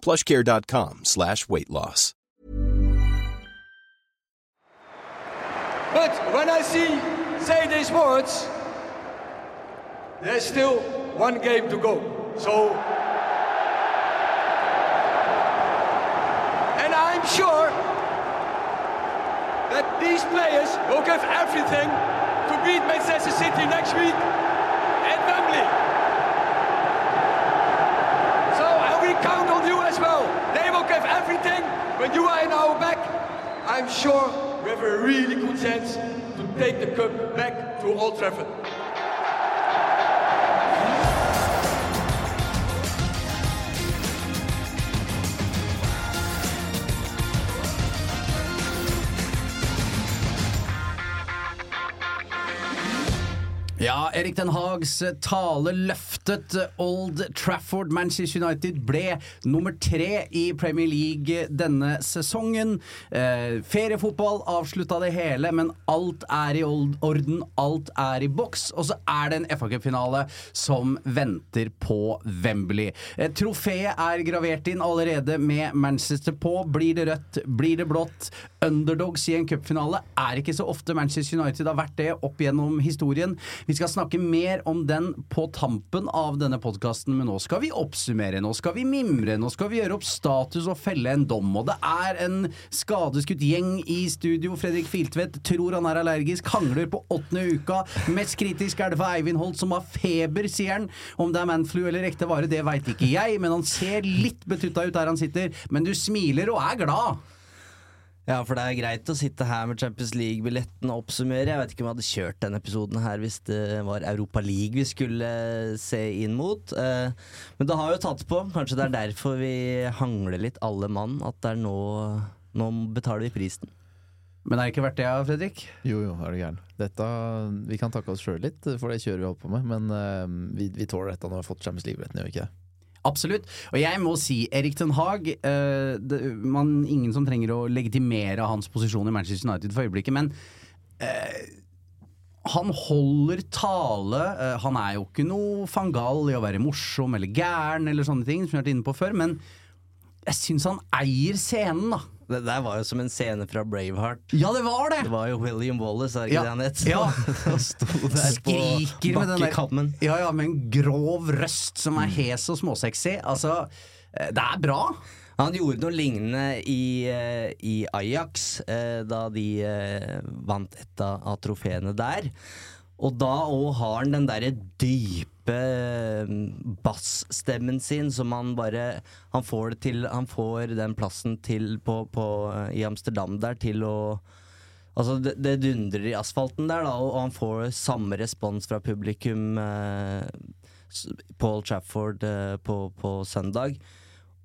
plushcare.com slash weight loss. But when I see say these words, there's still one game to go. So, and I'm sure that these players will give everything to beat Manchester City next week at Wembley. So, and we count on you well. They will give everything when you are in our back. I'm sure we have a really good chance to take the cup back to Old Trafford. Ja, Erik Den Haags eh, tale løftet Old Trafford. Manchester United ble nummer tre i Premier League denne sesongen. Eh, feriefotball avslutta det hele, men alt er i orden, alt er i boks. Og så er det en FA Cup-finale som venter på Wembley. Eh, trofeet er gravert inn allerede med Manchester på. Blir det rødt, blir det blått? Underdogs i en cupfinale er ikke så ofte Manchester United har vært det opp gjennom historien. Vi skal snakke mer om den på tampen av denne podkasten, men nå skal vi oppsummere, nå skal vi mimre, nå skal vi gjøre opp status og felle en dom. Og det er en skadeskutt gjeng i studio. Fredrik Filtvedt tror han er allergisk, hangler på åttende uka. Mest kritisk er det for Eivind Holt, som har feber, sier han. Om det er manflu eller ekte vare, det veit ikke jeg, men han ser litt betutta ut der han sitter. Men du smiler og er glad. Ja, for det er greit å sitte her med Champions League-billetten og oppsummere. Jeg vet ikke om jeg hadde kjørt denne episoden her hvis det var Europa League vi skulle se inn mot. Eh, Men det har jo tatt på. Kanskje det er derfor vi hangler litt, alle mann. At det er nå Nå betaler vi prisen. Men er det ikke verdt det, Fredrik? Jo, jo, er du gæren. Dette, vi kan takke oss sjøl litt for det kjøret vi holder på med, men eh, vi, vi tåler dette når vi har fått Champions League-billetten, gjør vi ikke det? Absolutt. Og jeg må si Erik Ten Hag uh, det, man, Ingen som trenger å legitimere hans posisjon i Manchester United for øyeblikket, men uh, han holder tale. Uh, han er jo ikke noe fangal i å være morsom eller gæren eller sånne ting, som vi har vært inne på før, men jeg syns han eier scenen, da. Det der var jo som en scene fra Braveheart. Ja, det var det! Det var jo William Wallace, er ikke Ja, det han het? ja. Han sto der Skriker på bakkekammen. Ja, ja, med en grov røst som er hes og småsexy. Altså, eh, det er bra. Han gjorde noe lignende i, eh, i Ajax, eh, da de vant et av, av trofeene der. Og da òg har han den derre dype eh, bassstemmen sin som han bare Han får det til Han får den plassen til på, på, eh, i Amsterdam der til å Altså, det, det dundrer i asfalten der, da, og han får samme respons fra publikum eh, Paul Trafford eh, på, på søndag.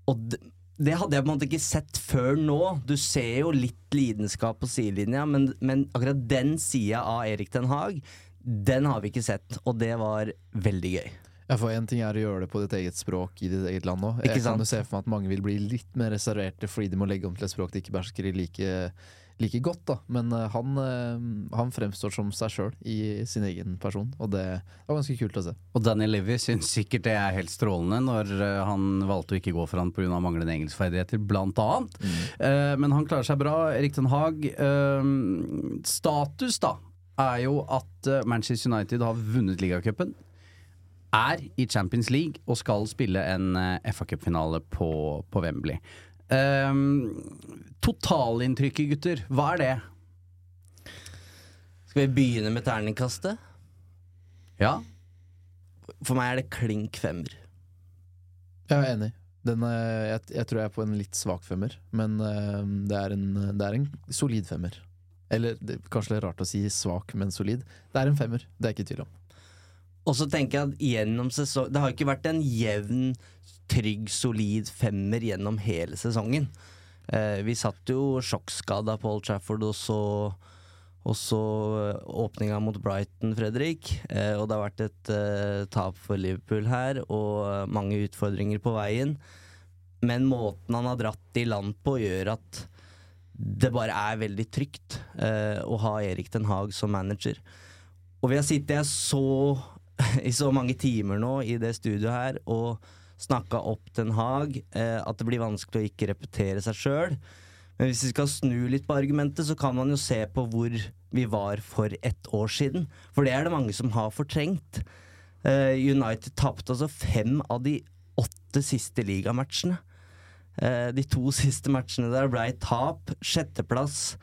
Og det, det hadde jeg på en måte ikke sett før nå. Du ser jo litt lidenskap på sidelinja, men, men akkurat den sida av Erik Den Haag, den har vi ikke sett, og det var veldig gøy. Ja, for Én ting er å gjøre det på ditt eget språk i ditt eget land òg. Jeg kan jo se for meg at mange vil bli litt mer reserverte fordi de må legge om til et språk de ikke behersker like, like godt. da Men uh, han, uh, han fremstår som seg sjøl i sin egen person, og det var ganske kult å se. Og Daniel Levy syns sikkert det er helt strålende når eh, han valgte å ikke gå for han pga. manglende engelskferdigheter, blant annet. Eh, men han klarer seg bra. Erik Den Haag. status, da, er jo at eh, Manchester United har vunnet ligacupen. Er i Champions League og skal spille en eh, FA Cup-finale på, på Wembley. Um, Totalinntrykket, gutter, hva er det? Skal vi begynne med terningkastet? Ja, For meg er det klink femmer. Jeg er enig. Den, eh, jeg, jeg tror jeg er på en litt svak femmer, men det er en, det er en solid femmer. Eller det, kanskje det er rart å si svak, men solid. Det er en femmer, det er ikke tvil om. Og så tenker jeg at gjennom sesong Det har ikke vært en jevn, trygg, solid femmer gjennom hele sesongen. Eh, vi satt jo sjokkskada på Old Trafford og så og så eh, åpninga mot Brighton, Fredrik. Eh, og det har vært et eh, tap for Liverpool her, og eh, mange utfordringer på veien. Men måten han har dratt i land på, gjør at det bare er veldig trygt eh, å ha Erik Den Haag som manager. Og vi har sittet så i så mange timer nå i det studioet her og snakka opp Den Haag eh, at det blir vanskelig å ikke repetere seg sjøl. Men hvis vi skal snu litt på argumentet, så kan man jo se på hvor vi var for ett år siden. For det er det mange som har fortrengt. Eh, United tapte altså fem av de åtte siste ligamatchene. Eh, de to siste matchene der ble tap. Sjetteplass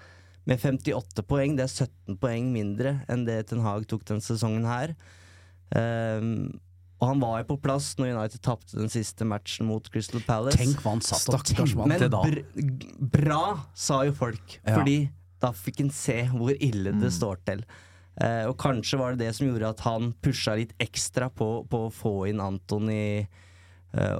med 58 poeng. Det er 17 poeng mindre enn det Ten Hag tok den sesongen her. Eh, og han var jo på plass når United tapte den siste matchen mot Crystal Palace. tenk hva han satt og tenkte Men br bra, sa jo folk. Ja. Fordi da fikk han se hvor ille Mm. det står til. Eh, og kanskje var det det som gjorde at han pusha litt ekstra på, på å få inn Anton eh,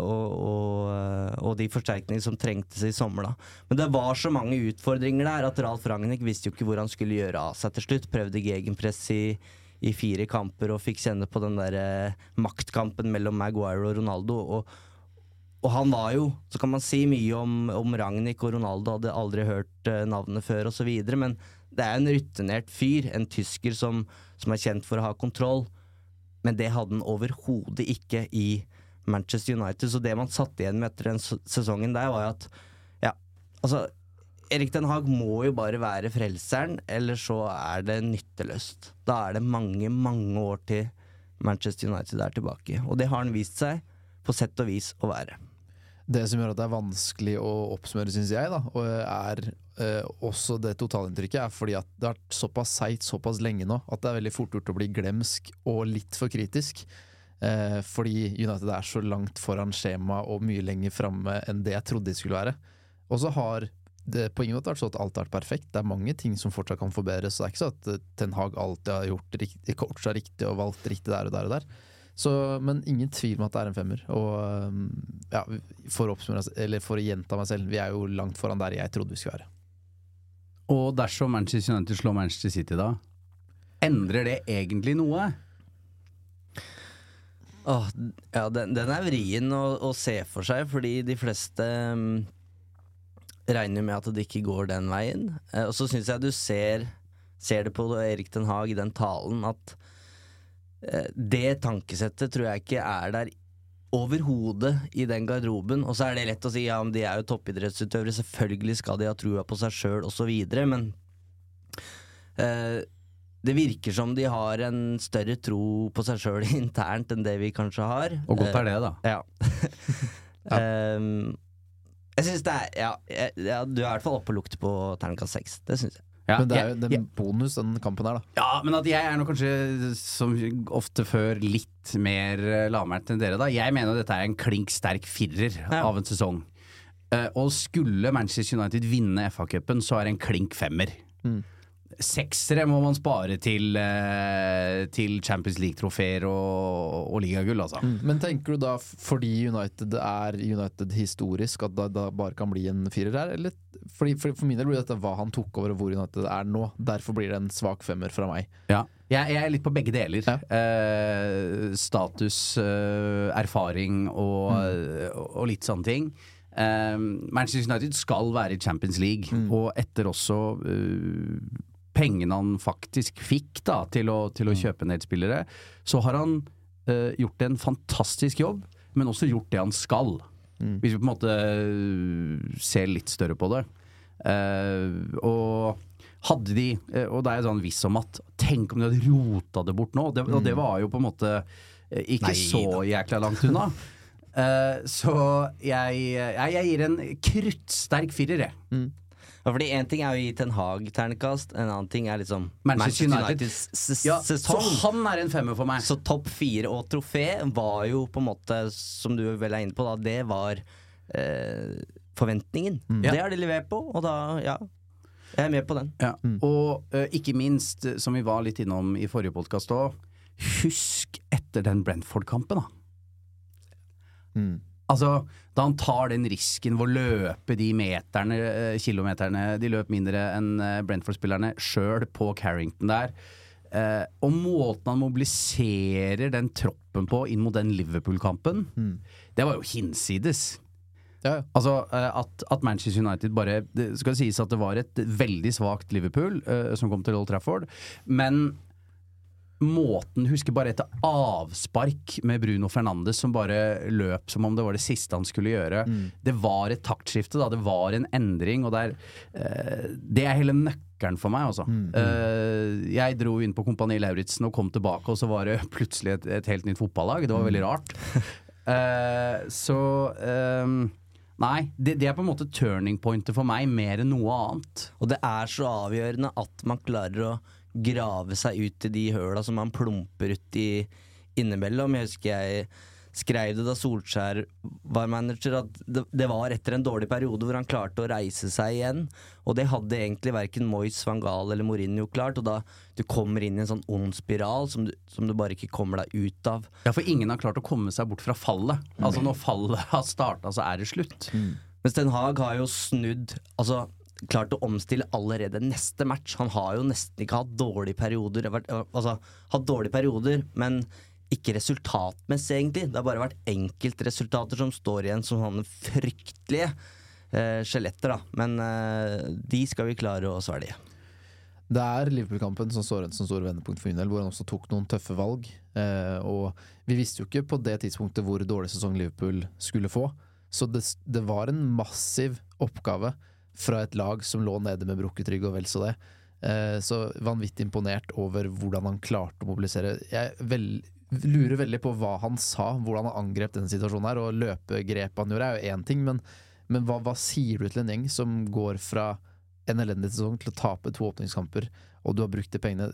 og, og, eh, og de forsterkningene som trengtes i sommer. da Men det var så mange utfordringer der at Ralf Ragnhild visste jo ikke hvor han skulle gjøre av seg til slutt. Prøvde gegenpress i, i fire kamper og fikk kjenne på den der eh, maktkampen mellom Maguire og Ronaldo. Og, og han var jo, så kan man si mye om, om Ragnhild og Ronaldo, hadde aldri hørt eh, navnet før osv., men det er en rutinert fyr, en tysker som, som er kjent for å ha kontroll. Men det hadde han overhodet ikke i Manchester United. Så det man satt igjen med etter den sesongen der, var at ja, altså Erik Den Haag må jo bare være frelseren, eller så er det nytteløst. Da er det mange, mange år til Manchester United er tilbake. Og det har han vist seg, på sett og vis, å være. Det som gjør at det er vanskelig å oppsummere, syns jeg, da, og er eh, også det totalinntrykket, er fordi at det har vært såpass seigt såpass lenge nå at det er veldig fort gjort å bli glemsk og litt for kritisk. Eh, fordi United er så langt foran skjema og mye lenger framme enn det jeg trodde de skulle være. Og så har det på ingen måte vært sånn at alt har vært perfekt. Det er mange ting som fortsatt kan forbedres. Det er ikke sånn at eh, Ten Hag alltid har gjort riktig, coacha riktig og valgt riktig der og der og der. Så, men ingen tvil om at det er en femmer. Og um, ja, for å, for å gjenta meg selv, vi er jo langt foran der jeg trodde vi skulle være. Og dersom Manchester United slår Manchester City da, endrer det egentlig noe? Åh, ja, den, den er vrien å, å se for seg, fordi de fleste um, regner med at det ikke går den veien. Uh, og så syns jeg du ser, ser det på Erik Den Haag i den talen, at uh, det tankesettet tror jeg ikke er der overhodet i den garderoben. Og så er det lett å si ja, men de er jo toppidrettsutøvere, selvfølgelig skal de ha trua på seg sjøl osv., men eh, det virker som de har en større tro på seg sjøl internt enn det vi kanskje har. Og godt er det, da. Ja. Ehm, jeg syns det er ja, ja, Du er i hvert fall oppe og lukter på terningkast seks. Det syns jeg. Ja, Men det er jo den jeg- bonus, den kampen her, da. Ja, men at jeg er nå kanskje, som ofte før, litt mer eh, lavmælt enn dere, da. Jeg mener dette er en klink sterk firer Ja. av en sesong. Uh, og skulle Manchester United vinne FA-cupen, så er det en klink femmer. Seksere må man spare til, eh, til Champions League-trofeer og, og ligagull, altså. Men tenker du da, fordi United er United historisk, at det bare kan bli en firer her? Eller fordi, for, for min del blir dette hva han tok over og hvor United er nå. Derfor blir det en svak femmer fra meg. Ja. Jeg, jeg er litt på begge deler. Ja. Eh, status, eh, erfaring og, og litt sånne ting. Eh, Manchester United skal være i Champions League, og etter også eh, pengene han faktisk fikk da, til, å, til å kjøpe en del spillere, så har han uh, gjort en fantastisk jobb, men også gjort det han skal. Hvis vi på en måte eh, ser litt større på det. Uh, og hadde de, og det er jeg sånn viss om at Tenk om de hadde rota det bort nå. Det, Og det var jo på en måte ikke Nei så jækla langt unna. uh, så jeg, jeg, jeg gir en kruttsterk firer, jeg. Ja, fordi En ting er å gi Ten Hag ternekast, en annen ting er liksom Manchester United. Uniteds ja, sesong. så han er en femmer for meg. Så topp fire og trofé var jo på en måte, som du vel er inne på, da, det var eh, forventningen. Ja. Det har de levert på, og da, ja. Jeg er med på den. Ja. Og uh, ikke minst, eh, som vi var litt innom i forrige podkast òg, husk etter den Brentford-kampen, da. Mm. Altså, da han tar den risken ved å løpe de meterne, eh, kilometerne De løp mindre enn eh, Brentford-spillerne sjøl på Carrington der. Eh, og måten han mobiliserer den troppen på inn mot den Liverpool-kampen, det var jo hinsides. Ja, ja. Altså eh, at, at Manchester United bare Det skal sies at det var et veldig svakt Liverpool eh, som kom til Old Trafford, men måten Husker bare etter avspark med Bruno Fernandes som bare løp som om det var det siste han skulle gjøre. Det var et taktskifte, da. Det var en endring, og det er, uh, det er hele nøkkelen for meg, altså. Eh, jeg dro inn på Kompani Lauritzen og kom tilbake, og så var det plutselig et, et helt nytt fotballag. Det var veldig rart. Uh, så um, Nei, det, det er på en måte turning pointet for meg, mer enn noe annet. Og det er så avgjørende at man klarer å grave seg ut i de høla som man plumper uti innimellom. Jeg husker jeg skrev det da Solskjær var manager, at det, det var etter en dårlig periode hvor han klarte å reise seg igjen. Og det hadde egentlig verken Moyes, van Gaal eller Mourinho klart. Og da du kommer inn i en sånn ond spiral som du, som du bare ikke kommer deg ut av. Ja, For ingen har klart å komme seg bort fra fallet. Altså Når fallet har starta, så er det slutt. Mens Den Haag har jo snudd Altså klart å omstille allerede neste match. Han har jo nesten ikke hatt dårlige perioder. Altså, hatt dårlige perioder, men ikke resultatmessig, egentlig. Det har bare vært enkeltresultater som står igjen som sånne fryktelige eh, skjeletter, da. Men eh, de skal vi klare å svelge. Det er Liverpool-kampen som står igjen som store vendepunkt for min del, hvor han også tok noen tøffe valg. Eh, og vi visste jo ikke på det tidspunktet hvor dårlig sesong Liverpool skulle få. Så det, det var en massiv oppgave fra et lag som lå nede med brukket rygg og vel så det. Eh, så vanvittig imponert over hvordan han klarte å mobilisere. Jeg vel, lurer veldig på hva han sa, hvordan han angrep denne situasjonen her. Og løpegrepet han gjorde er jo én ting, men, men hva, hva sier du til en gjeng som går fra en elendig sesong til å tape to åpningskamper, og du har brukt de pengene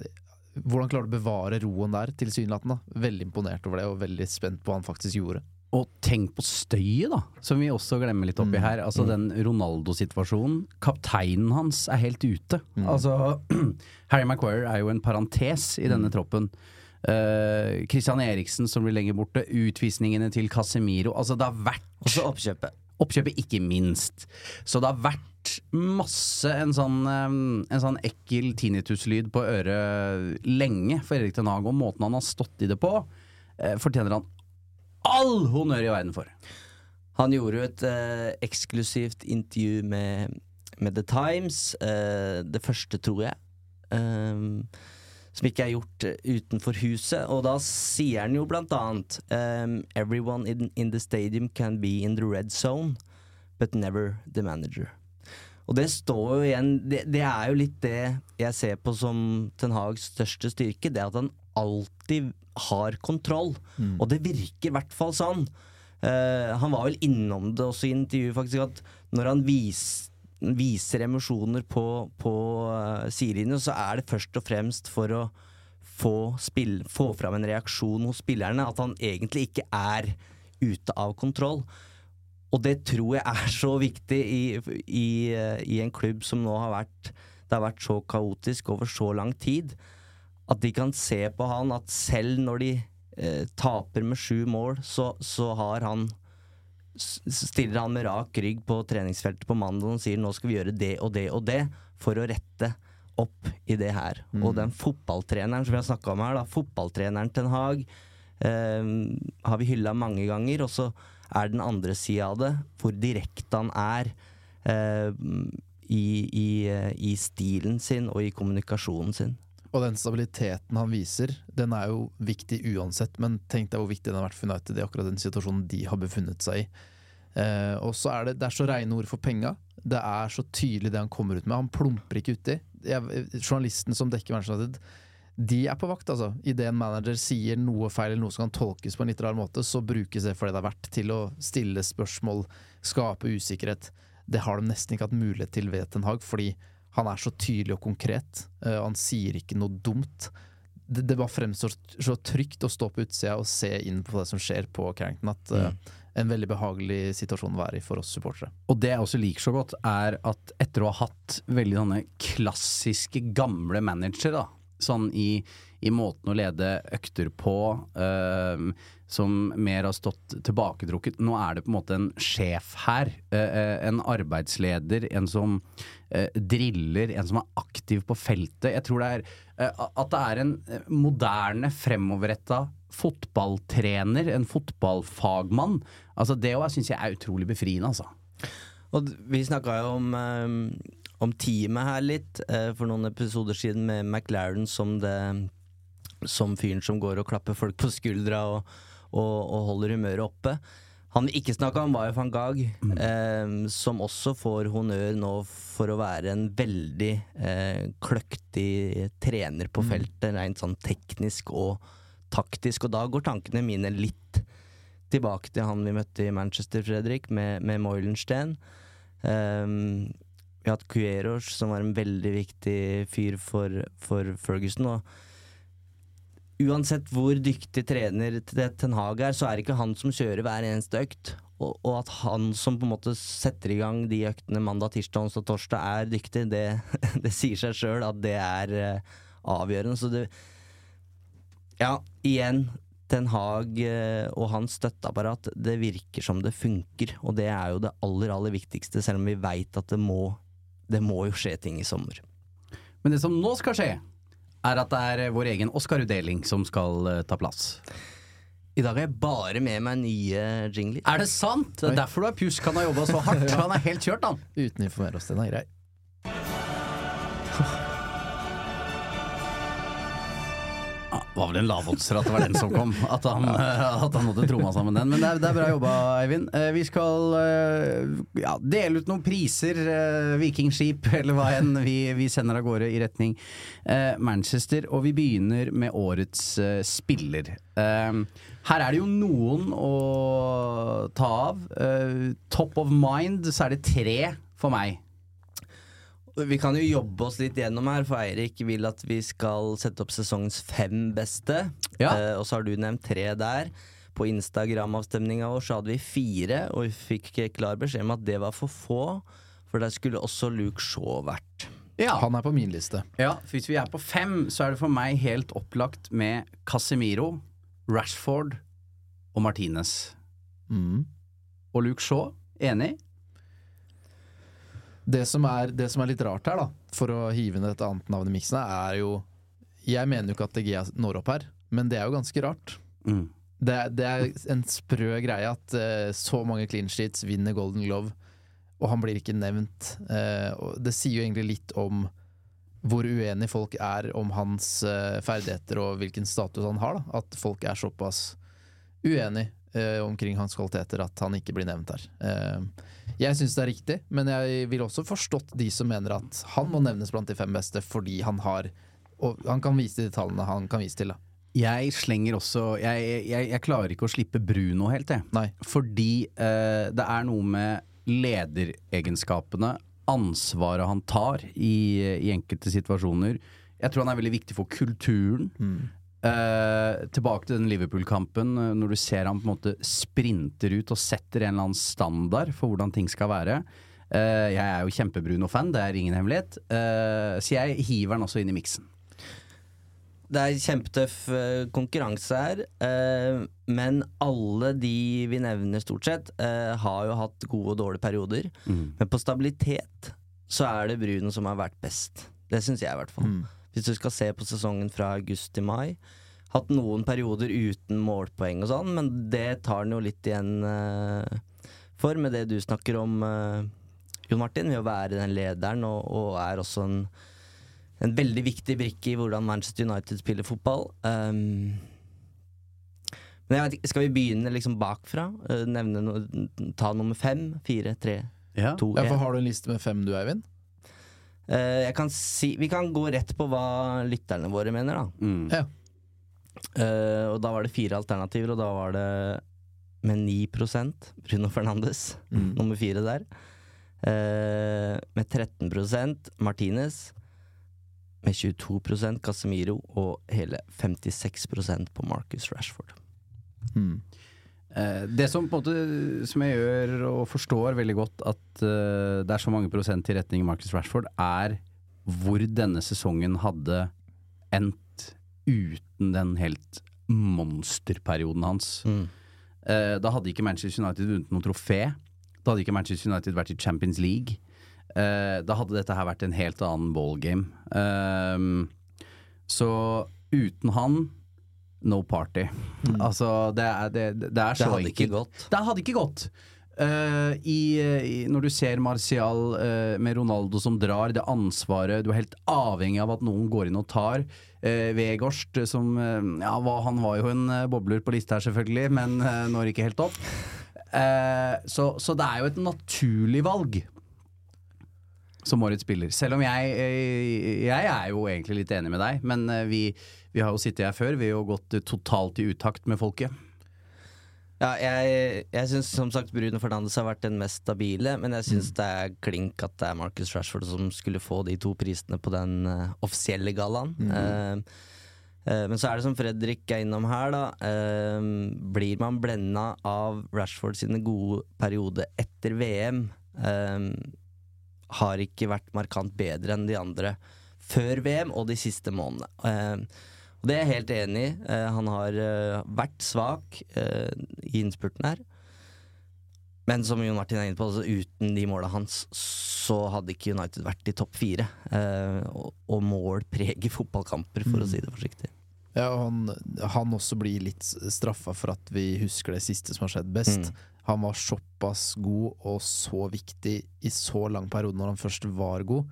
Hvordan klarer du å bevare roen der, tilsynelatende? Veldig imponert over det, og veldig spent på hva han faktisk gjorde. Og tenk på støyet, da, som vi også glemmer litt oppi her. Altså Den Ronaldo-situasjonen. Kapteinen hans er helt ute. Altså Harry Maguire er jo en parentes i denne troppen. Uh, Christian Eriksen som blir lenger borte. Utvisningene til Casemiro. Altså Det har vært Også oppkjøpet. Oppkjøpet ikke minst. Så det har vært masse en sånn, eh, en sånn ekkel tinnitus-lyd på øret lenge for Erik Ten Hag, og måten han har stått i det på, eh, fortjener han all honnør i verden for. Han gjorde jo et eh, eksklusivt intervju med, med The Times. eh, det første, tror jeg. ehm, som ikke er gjort eh, utenfor huset. Og da sier han jo blant annet ehm, Everyone in, in the stadium can be in the red zone, but never the manager. Og det står jo igjen det, det er jo litt det jeg ser på som Ten Hags største styrke. Det at han alltid har kontroll. Og det virker i hvert fall sånn. Uh, han var vel innom det også i intervjuet, faktisk, at når han vis, viser emosjoner på, på uh, sidelinjen, så er det først og fremst for å få, spill, få fram en reaksjon hos spillerne. At han egentlig ikke er ute av kontroll. Og det tror jeg er så viktig i, i, eh, i en klubb som nå har vært har vært så kaotisk over så lang tid. At de kan se på han at selv når de eh, taper med sju mål, så, så har han Stiller han med rak rygg på treningsfeltet på mandag og sier nå skal vi gjøre det og det og det for å rette opp i det her. Og den fotballtreneren som vi har snakka om her, da, fotballtreneren Ten Hag, eh, har vi hylla mange ganger. Og så er den andre sida av det, hvor direkte han er eh, i, i, eh, i stilen sin og i kommunikasjonen sin. Og den stabiliteten han viser, den er jo viktig uansett, men tenk deg hvor viktig den har vært for United i akkurat den situasjonen de har befunnet seg i. Eh, og så er det, det er så reine ord for penga. Det er så tydelig det han kommer ut med. Han plumper ikke uti. Jeg- Journalisten som dekker Manchester United, de er på vakt, altså. Idet en manager sier noe feil eller noe som kan tolkes på en litt rar måte, så brukes det for det det er verdt, til å stille spørsmål, skape usikkerhet. Det har de nesten ikke hatt mulighet til ved Ten Hag, fordi han er så tydelig og konkret. eh, og han sier ikke noe dumt. Det, det bare fremstår så trygt å stå på utsida og se inn på det som skjer på Carrington, at eh, en veldig behagelig situasjon å være i for oss supportere. Og det jeg også liker så godt, er at etter å ha hatt veldig sånne klassiske, gamle managere, sånn i, i måten å lede økter på, øhm, som mer har stått tilbaketrukket Nå er det på en måte en sjef her. øh, øh, en arbeidsleder, en som øh, driller, en som er aktiv på feltet. Jeg tror det er øh, at det er en øh, moderne, fremoverretta fotballtrener, en fotballfagmann. Altså Det syns jeg er utrolig befriende, altså. Og vi snakka jo om, om teamet her litt for noen episoder siden med McLaren som det Som fyren som går og klapper folk på skuldra og, og, og holder humøret oppe. Han vi ikke snakka om, var jo van Gag, eh, som også får honnør nå for å være en veldig eh, kløktig trener på feltet, rent sånn teknisk og taktisk. Og da går tankene mine litt tilbake til han vi møtte i Manchester, Fredrik, med, med Moilenstein. Um, vi har hatt Cueros, som var en veldig viktig fyr for, for Ferguson. Og uansett hvor dyktig trener Ten Hag er, så er det ikke han som kjører hver eneste økt. Og, og at han som på en måte setter i gang de øktene mandag, tirsdag, onsdag, torsdag, er dyktig, det, det sier seg sjøl at det er uh, avgjørende. Så det Ja, igjen. Ten Hag uh, og hans støtteapparat, det virker som det funker. Og det er jo det aller, aller viktigste, selv om vi veit at det må, det må jo skje ting i sommer. Men det som nå skal skje, er at det er eh, vår egen Oscar-utdeling som skal eh, ta plass. I dag har jeg bare med meg nye jingler. Er det sant? Det er derfor du har pjusk. Han har jobba så hardt. Han er helt kjørt, han. Uten å informere oss, den er grei. Var vel en lavoddser at det var den som kom. At han, eh, at han måtte tromma sammen den. Men det er, det er bra jobba, Eivind. Eh, Vi skal eh, ja, dele ut noen priser. Vikingskip, eller hva enn vi, vi sender av gårde i retning Manchester. Og vi begynner med årets spiller. Her er det jo noen å ta av. Top of mind så er det tre for meg. Vi kan jo jobbe oss litt gjennom her, for Eirik vil at vi skal sette opp sesongens fem beste. Ja. Uh, og så har du nevnt tre der. På Instagram-avstemninga vår så hadde vi fire, og vi fikk klar beskjed om at det var for få. For der skulle også Luke Shaw vært. Ja. Han er på min liste. Ja, for Hvis vi er på fem, så er det for meg helt opplagt med Casemiro, Rashford og Martinez. Mm. Og Luke Shaw, enig? Det som, er, det som er litt rart her, da, for å hive inn et annet navn i miksen, er jo Jeg mener jo ikke at DG når opp her, men det er jo ganske rart. Mm. Det, det er en sprø greie at uh, så mange clean sheets vinner Golden Glove, og han blir ikke nevnt. Uh, det sier jo egentlig litt om hvor uenige folk er om hans uh, ferdigheter og hvilken status han har. Da. At folk er såpass uenige eh, omkring hans kvaliteter at han ikke blir nevnt her. Eh, jeg syns det er riktig, men jeg vil også forstått de som mener at han må nevnes blant de fem beste fordi han har og han kan vise de tallene han kan vise til. Da. Jeg slenger også jeg, jeg, jeg klarer ikke å slippe Bruno helt, jeg. Nei. Fordi eh, det er noe med lederegenskapene, ansvaret han tar i, i enkelte situasjoner. Jeg tror han er veldig viktig for kulturen. Eh, tilbake til den Liverpool-kampen, eh, når du ser han på en måte sprinter ut og setter en eller annen standard for hvordan ting skal være. Uh, jeg er jo kjempebruno-fan, det er ingen hemmelighet. Eh, så jeg hiver han også inn i miksen. Det er kjempetøff konkurranse her, eh, men alle de vi nevner stort sett, eh, har jo hatt gode og dårlige perioder. Men på stabilitet så er det Bruno som har vært best. Det syns jeg i hvert fall. Hvis du skal se på sesongen fra august til mai. Hatt noen perioder uten målpoeng og sånn, men det tar han jo litt igjen uh, for med det du snakker om, uh, Jon Martin, ved å være den lederen, og, og er også en en veldig viktig brikke i hvordan Manchester United spiller fotball. Um, men jeg vet ikke, Skal vi begynne liksom bakfra? Uh, nevne no, Ta nummer fem, fire, tre, Ja. to, Ja, for én. har du en liste med fem du, Eivind? Uh, jeg kan si, vi kan gå rett på hva lytterne våre mener, da. Mm. Ja. Uh, og da var det fire alternativer, og da var det med 9% Bruno Fernandes. Mm. Nummer fire der. Uh, med 13% Martinez. Med 22% Casemiro og hele 56% på Marcus Rashford. Hmm. Eh, Det som på en måte Som jeg gjør og forstår veldig godt at uh, det er så mange prosent i retning Marcus Rashford, er hvor denne sesongen hadde endt uten den helt monsterperioden hans. Eh, da hadde ikke Manchester United vunnet noe trofé. Da hadde ikke Manchester United vært i Champions League. Uh, da hadde dette her vært en helt annen ballgame. Så uten han no party. Altså, det er, det, det er Det hadde ikke gått. Det hadde ikke gått. Uh, i, i, når du ser Martial uh, med Ronaldo som drar, det ansvaret Du er helt avhengig av at noen går inn og tar. Uh, Vegårst, som eh, Ja, var, han var jo en eh, bobler på lista her, selvfølgelig, men når ikke helt opp. Eh, så, så det er jo et naturlig valg som årets spiller. Selv om jeg, eh, jeg er jo egentlig litt enig med deg, men eh, vi, vi har jo sittet her før. Vi har jo gått totalt i utakt med folket. Ja, jeg, jeg syns som sagt Bruno Fernandes har vært den mest stabile, men jeg syns det er klink at det er Marcus Rashford som skulle få de to prisene på den uh, offisielle gallaen. Mm. Uh, uh, men så er det som Fredrik er innom her, da. blir man blenda av Rashford sine gode perioder etter VM, har ikke vært markant bedre enn de andre før VM og de siste månedene. Eh, og det er jeg helt enig i. Eh, han har eh, vært svak eh, i innspurten her. Men som Jon Martin er inne på, altså, uten de måla hans, så hadde ikke United vært i topp fire. Eh, og, og mål preger fotballkamper, for å si det forsiktig. Ja, og han, han også blir litt straffa for at vi husker det siste som har skjedd best. Mm. Han var såpass god og så viktig i så lang periode når han først var god,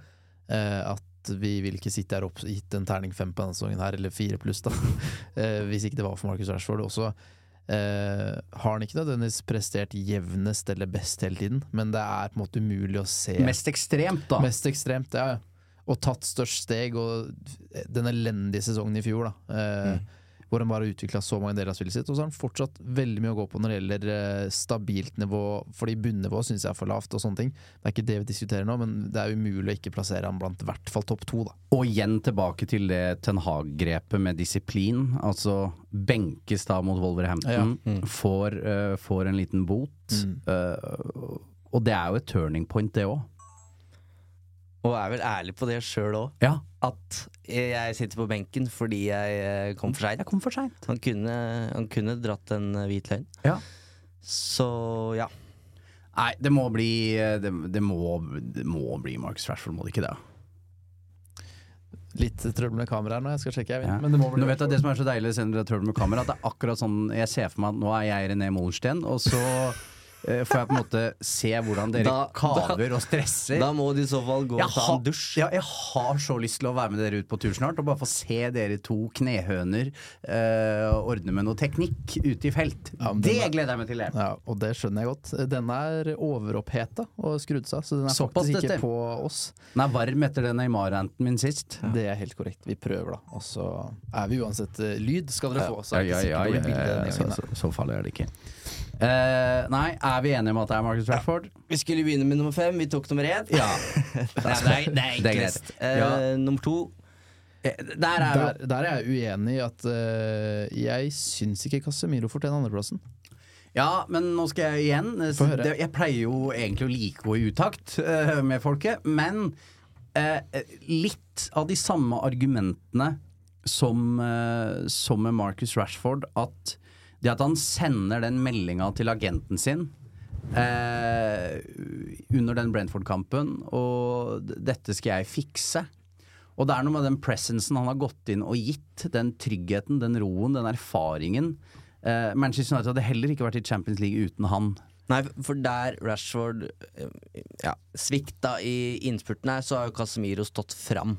eh, at vi vil ikke sitte her og gitt en terning fem på denne sesongen her, eller fire pluss, da. eh, hvis ikke det var for Marcus Rashford. Også eh, har han ikke nødvendigvis prestert jevnest eller best hele tiden, men det er på en måte umulig å se Mest ekstremt, da. Mest ekstremt, ja. Og tatt størst steg, og den elendige sesongen i fjor, da. Eh, Hvor han bare har utvikla så mange deler av spillet sitt. Og så har han fortsatt veldig mye å gå på når det gjelder eh, stabilt nivå, fordi bunnivået syns jeg er for lavt og sånne ting. Det er ikke det vi diskuterer nå, men det er umulig å ikke plassere han blant i hvert fall topp to, da. Og igjen tilbake til det Ten Hag-grepet med disiplin. Altså benkes da mot Wolverhampton, får, uh, får en liten bot. Eh, og det er jo et turning point, det òg. Og er vel ærlig på det sjøl òg. Ja. At jeg sitter på benken fordi jeg eh, kom for seint. Han, kunne, han kunne dratt en eh, hvit løgn. Ja. Så ja. Nei, det må bli eh, det, det, må, det må bli Marcus Rashford, må det ikke det? Litt trøbbel med kameraet nå, jeg skal sjekke, jeg. Ja. Men det må bli Nå vet jeg at Det som er så deilig kamera, at det er akkurat sånn Jeg ser for meg at nå er jeg René Molensten, og så får jeg på en måte se hvordan dere Da- kaver og stresser. Da må de i så fall gå jeg, og ta en dusj. ja, jeg har så lyst til å være med dere ut på tur snart og bare få se dere to knehøner eh, ordne med noe teknikk ute i felt. Ja, det er- gleder jeg meg til. Ja, og det skjønner jeg godt. Den er overoppheta og skrudd seg, så den er Såpass, faktisk ikke dette. på oss. Den er varm etter den Neymar-ranten min sist. Det er helt korrekt. Vi prøver, da. Og så er vi uansett eh, lyd, skal dere få. Så Ja, er det ja, ja, ja, ja, så, så farlig er det ikke. Eh, nei, er vi enige om at det er Marcus Rashford? Vi skulle begynne med nummer fem. Vi tok nummer én. Ja. Nei, er, det er enklest. Eh, Ja. Nummer to. Eh, Der er Der, der er jeg uenig i at uh, jeg syns ikke Casemiro fortjener andreplassen. Ja, men nå skal jeg igjen det, Jeg pleier jo egentlig å like å gå i utakt med folket, men eh, litt av de samme argumentene som, som med Marcus Rashford, at det at han sender den meldinga til agenten sin eh, under den Brentford-kampen, og dette skal jeg fikse. Og det er noe med den presencen han har gått inn og gitt, den tryggheten, den roen, den erfaringen. Eh, Manchester United hadde heller ikke vært i Champions League uten han. Nei, for der Rashford eh, ja, svikta i innspurten her, så har jo Casemiro stått fram.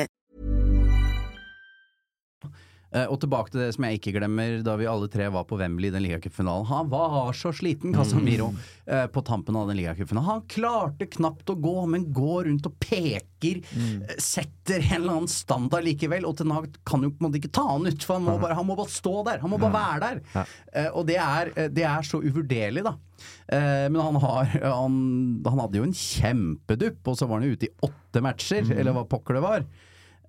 Eh, og tilbake til det som jeg ikke glemmer, da vi alle tre var på Wembley i den ligacupfinalen. Han var så sliten, Casamiro, eh, på tampen av den ligacupfinalen. Han klarte knapt å gå, men går rundt og peker, mm. setter en eller annen standard likevel. Og Ten Hag kan jo måte ikke ta han ut, for han må bare, han må bare stå der. Han må bare være der. Eh, og det er, eh, det er så uvurderlig, da. Eh, men han, har, han, han hadde jo en kjempedupp, og så var han jo ute i åtte matcher, eller hva pokker det var.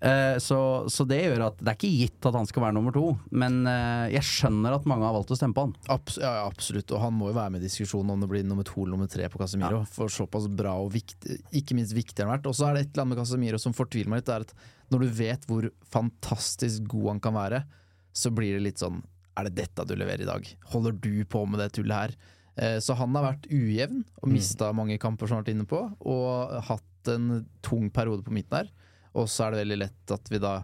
Eh, så, så det gjør at det er ikke gitt at han skal være nummer to, men uh, jeg skjønner at mange har valgt å stemme på han. Abs ja, ja, absolutt, og han må jo være med i diskusjonen om det blir nummer to eller nummer tre på Casemiro. For såpass bra og viktig, ikke minst viktig har vært. Og så er det et eller annet med Casemiro som fortviler meg litt, det er at når du vet hvor fantastisk god han kan være, så blir det litt sånn Er det dette du leverer i dag? Holder du på med det tullet her? Eh, så han har vært ujevn og mista mange kamper, som han har vært inne på, og hatt en tung periode på midten her. Og så er det veldig lett at vi da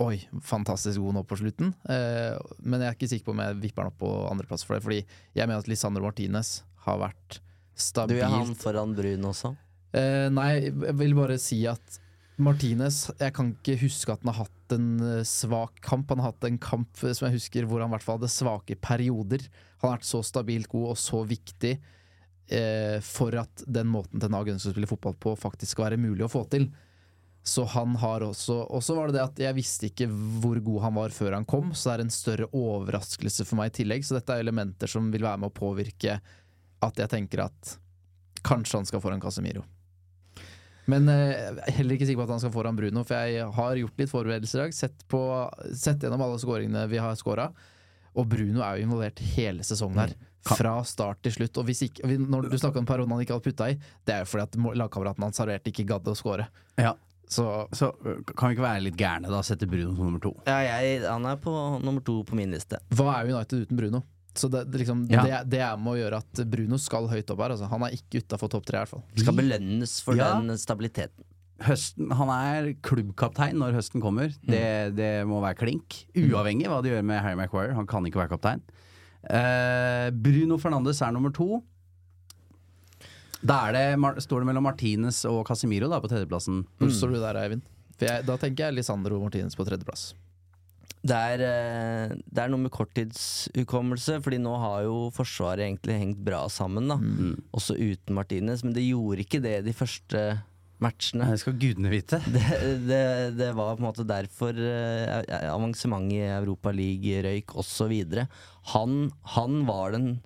Oi, fantastisk god nå på slutten. Eh, men jeg er ikke sikker på om jeg vipper den opp på andreplass for det. Fordi jeg mener at Lisandro Martinez har vært stabilt Du er han foran Brun også? Eh, nei, jeg vil bare si at Martinez Jeg kan ikke huske at han har hatt en eh, svak kamp. Han har hatt en kamp eh, som jeg husker hvor han i hvert fall hadde svake perioder. Han har vært så stabilt god og så viktig eh, for at den måten Ten Hag ønsker å spille fotball på, faktisk skal være mulig å få til. Så han har også Og så var det det at jeg visste ikke hvor god han var før han kom, så det er en større overraskelse for meg i tillegg. Så dette er elementer som vil være med å påvirke at jeg tenker at kanskje han skal foran Casemiro. Men eh, jeg er heller ikke sikker på at han skal foran Bruno, for jeg har gjort litt forberedelser i dag. Sett, på, sett gjennom alle skåringene vi har skåra. Og Bruno er jo involvert hele sesongen her. Fra start til slutt. Og hvis ikke, når du snakker om perioden han ikke hadde putta i, det er jo fordi at lagkameraten hans serverte ikke gadd å score. Ja. Så Så øh, kan vi ikke være litt gærne, da? Sette Bruno som nummer to. Ja, jeg, han er på nummer to på min liste. hva er United uten Bruno? Så det, det, liksom, Ja. det, det er med å gjøre at Bruno skal høyt opp her. Altså. Han er ikke utafor topp tre, i hvert fall. Skal belønnes for Ja. den stabiliteten. Høsten, han er klubbkaptein når høsten kommer. Det, det må være klink. Uavhengig hva de gjør med Harry Maguire. Han kan ikke være kaptein. Uh, Bruno Fernandes er nummer to. Da er det, står det mellom Martinez og Casemiro da, på tredjeplassen. Hvor står du der, Eivind? For jeg, da tenker jeg Lisandro Martinez på tredjeplass. Det er, eh, det er noe med korttidshukommelse, Fordi nå har jo Forsvaret egentlig hengt bra sammen. da Også uten Martinez, men det gjorde ikke det de første matchene. Det skal gudene vite. Det, det, det var på en måte derfor eh, avansement i Europa League røyk osv. Han, han var den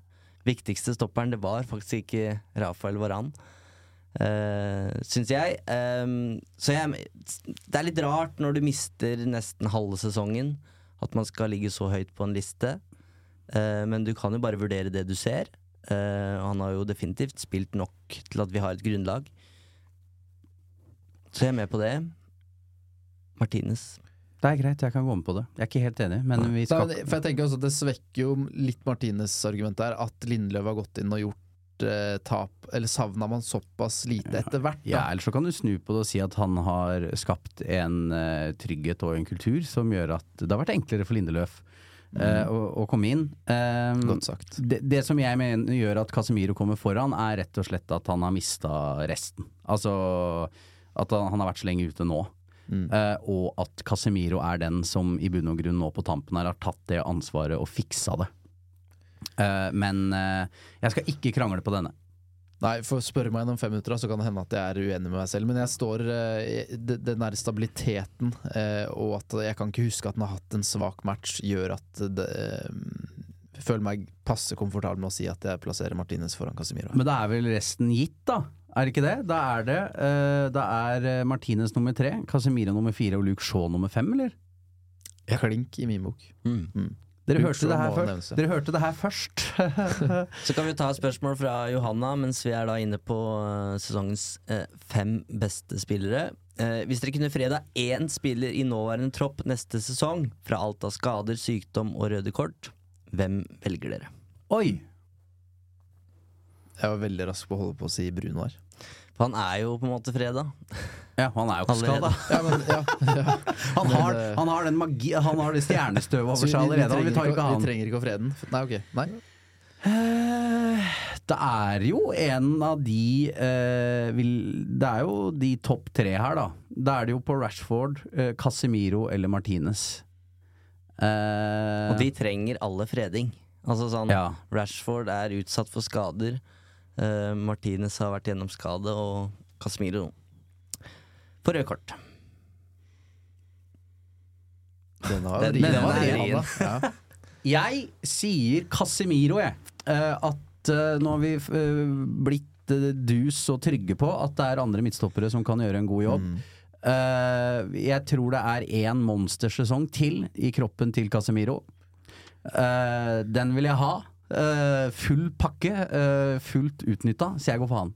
viktigste stopperen. Det var faktisk ikke Rafael Varan. Uh, Syns jeg. Um, så jeg. Det er litt rart når du mister nesten halve sesongen, at man skal ligge så høyt på en liste. Uh, men du kan jo bare vurdere det du ser. Uh, han har jo definitivt spilt nok til at vi har et grunnlag. Så jeg er med på det. Martinez. Det er greit, jeg kan gå med på det. Jeg er ikke helt enig, men vi skal Nei, for jeg tenker også at Det svekker jo litt Martines argument der, at Lindløv har gått inn og gjort eh, tap Eller savna man såpass lite etter hvert? Ja, Da. eller så kan du snu på det og si at han har skapt en eh, trygghet og en kultur som gjør at det har vært enklere for Lindeløf eh, å, å komme inn. Eh, Godt sagt. det, det som jeg mener gjør at Casemiro kommer foran, er rett og slett at han har mista resten. Altså at han, han har vært så lenge ute nå. Eh, og at Casemiro er den som i bunn og grunn nå på tampen her har tatt det ansvaret og fiksa det. Uh, men uh, jeg skal ikke krangle på denne. Nei, for Spør meg om fem minutter, så kan det hende at jeg er uenig med meg selv. Men jeg står Den der stabiliteten, og at jeg kan ikke huske at den har hatt en svak match, gjør at det Jeg føler meg passe komfortabel med å si at jeg plasserer Martinez foran Casemiro. Men da er vel resten gitt, da? Er det ikke det? Da er det uh, Da er eh, Martinez nummer tre, Casemiro nummer fire og Luke Shaw nummer fem, eller? Klink i min bok. Dere hørte det, her før. Dere hørte det her først. Så kan vi ta et spørsmål fra Johanna mens vi er da inne på eh, sesongens eh, fem beste spillere. Eh, hvis dere kunne freda én spiller i nåværende tropp neste sesong, fra alt av skader, sykdom og røde kort, hvem velger dere? Oi! Jeg var veldig rask på å holde på å si Bruno her. For han er jo på en måte freda. Ja, han er jo ikke skada. Ja, ja, ja. Han, har- eh, han har den magi Han har det stjernestøvet over seg allerede. og Vi tar trenger, ikke ikke, vi trenger ikke å frede den. Nei, ok. Nei. Eh, Det er jo en av de eh, vil, Det er jo de topp tre her, da. Da er det jo på Rashford, eh, Casemiro eller Martinez. Eh, Og de trenger alle freding. Altså sånn Ja. Rashford er utsatt for skader. Eh, Martinez har vært gjennom skade, og Casemiro på rødt kort. Den var Den- den var er vrien. Ja. Jeg sier Casemiro, jeg. Eh, at eh, nå har vi blitt dus og trygge på at det er andre midtstoppere som kan gjøre en god jobb. Eh, jeg tror det er én monstersesong til i kroppen til Casemiro. Eh, den vil jeg ha. Eh, full pakke, uh, fullt utnytta, så jeg går for han.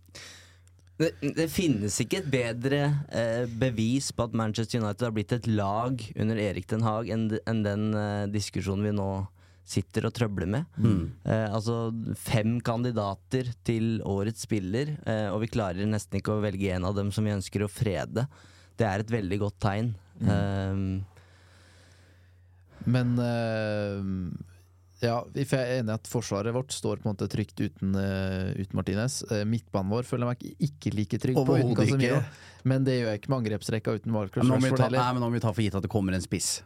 Det, det finnes ikke et bedre uh, bevis på at Manchester United har blitt et lag under Erik Den Haag enn enn den diskusjonen vi nå sitter og trøbler med. Eh, altså fem kandidater til årets spiller, og vi klarer nesten ikke å velge en av dem som vi ønsker å frede. Det er et veldig godt tegn. Eh, Men ja, jeg er enig i at forsvaret vårt står på en måte trygt uten, uh, uten Martinez. Uh, midtbanen vår føler jeg meg ikke- ikke like trygg på uten Casemiro. ikke. Men det gjør jeg ikke med angrepsrekka uten Marcus nå må vi Rashford nei, men nå må vi ta for gitt at det kommer en spiss.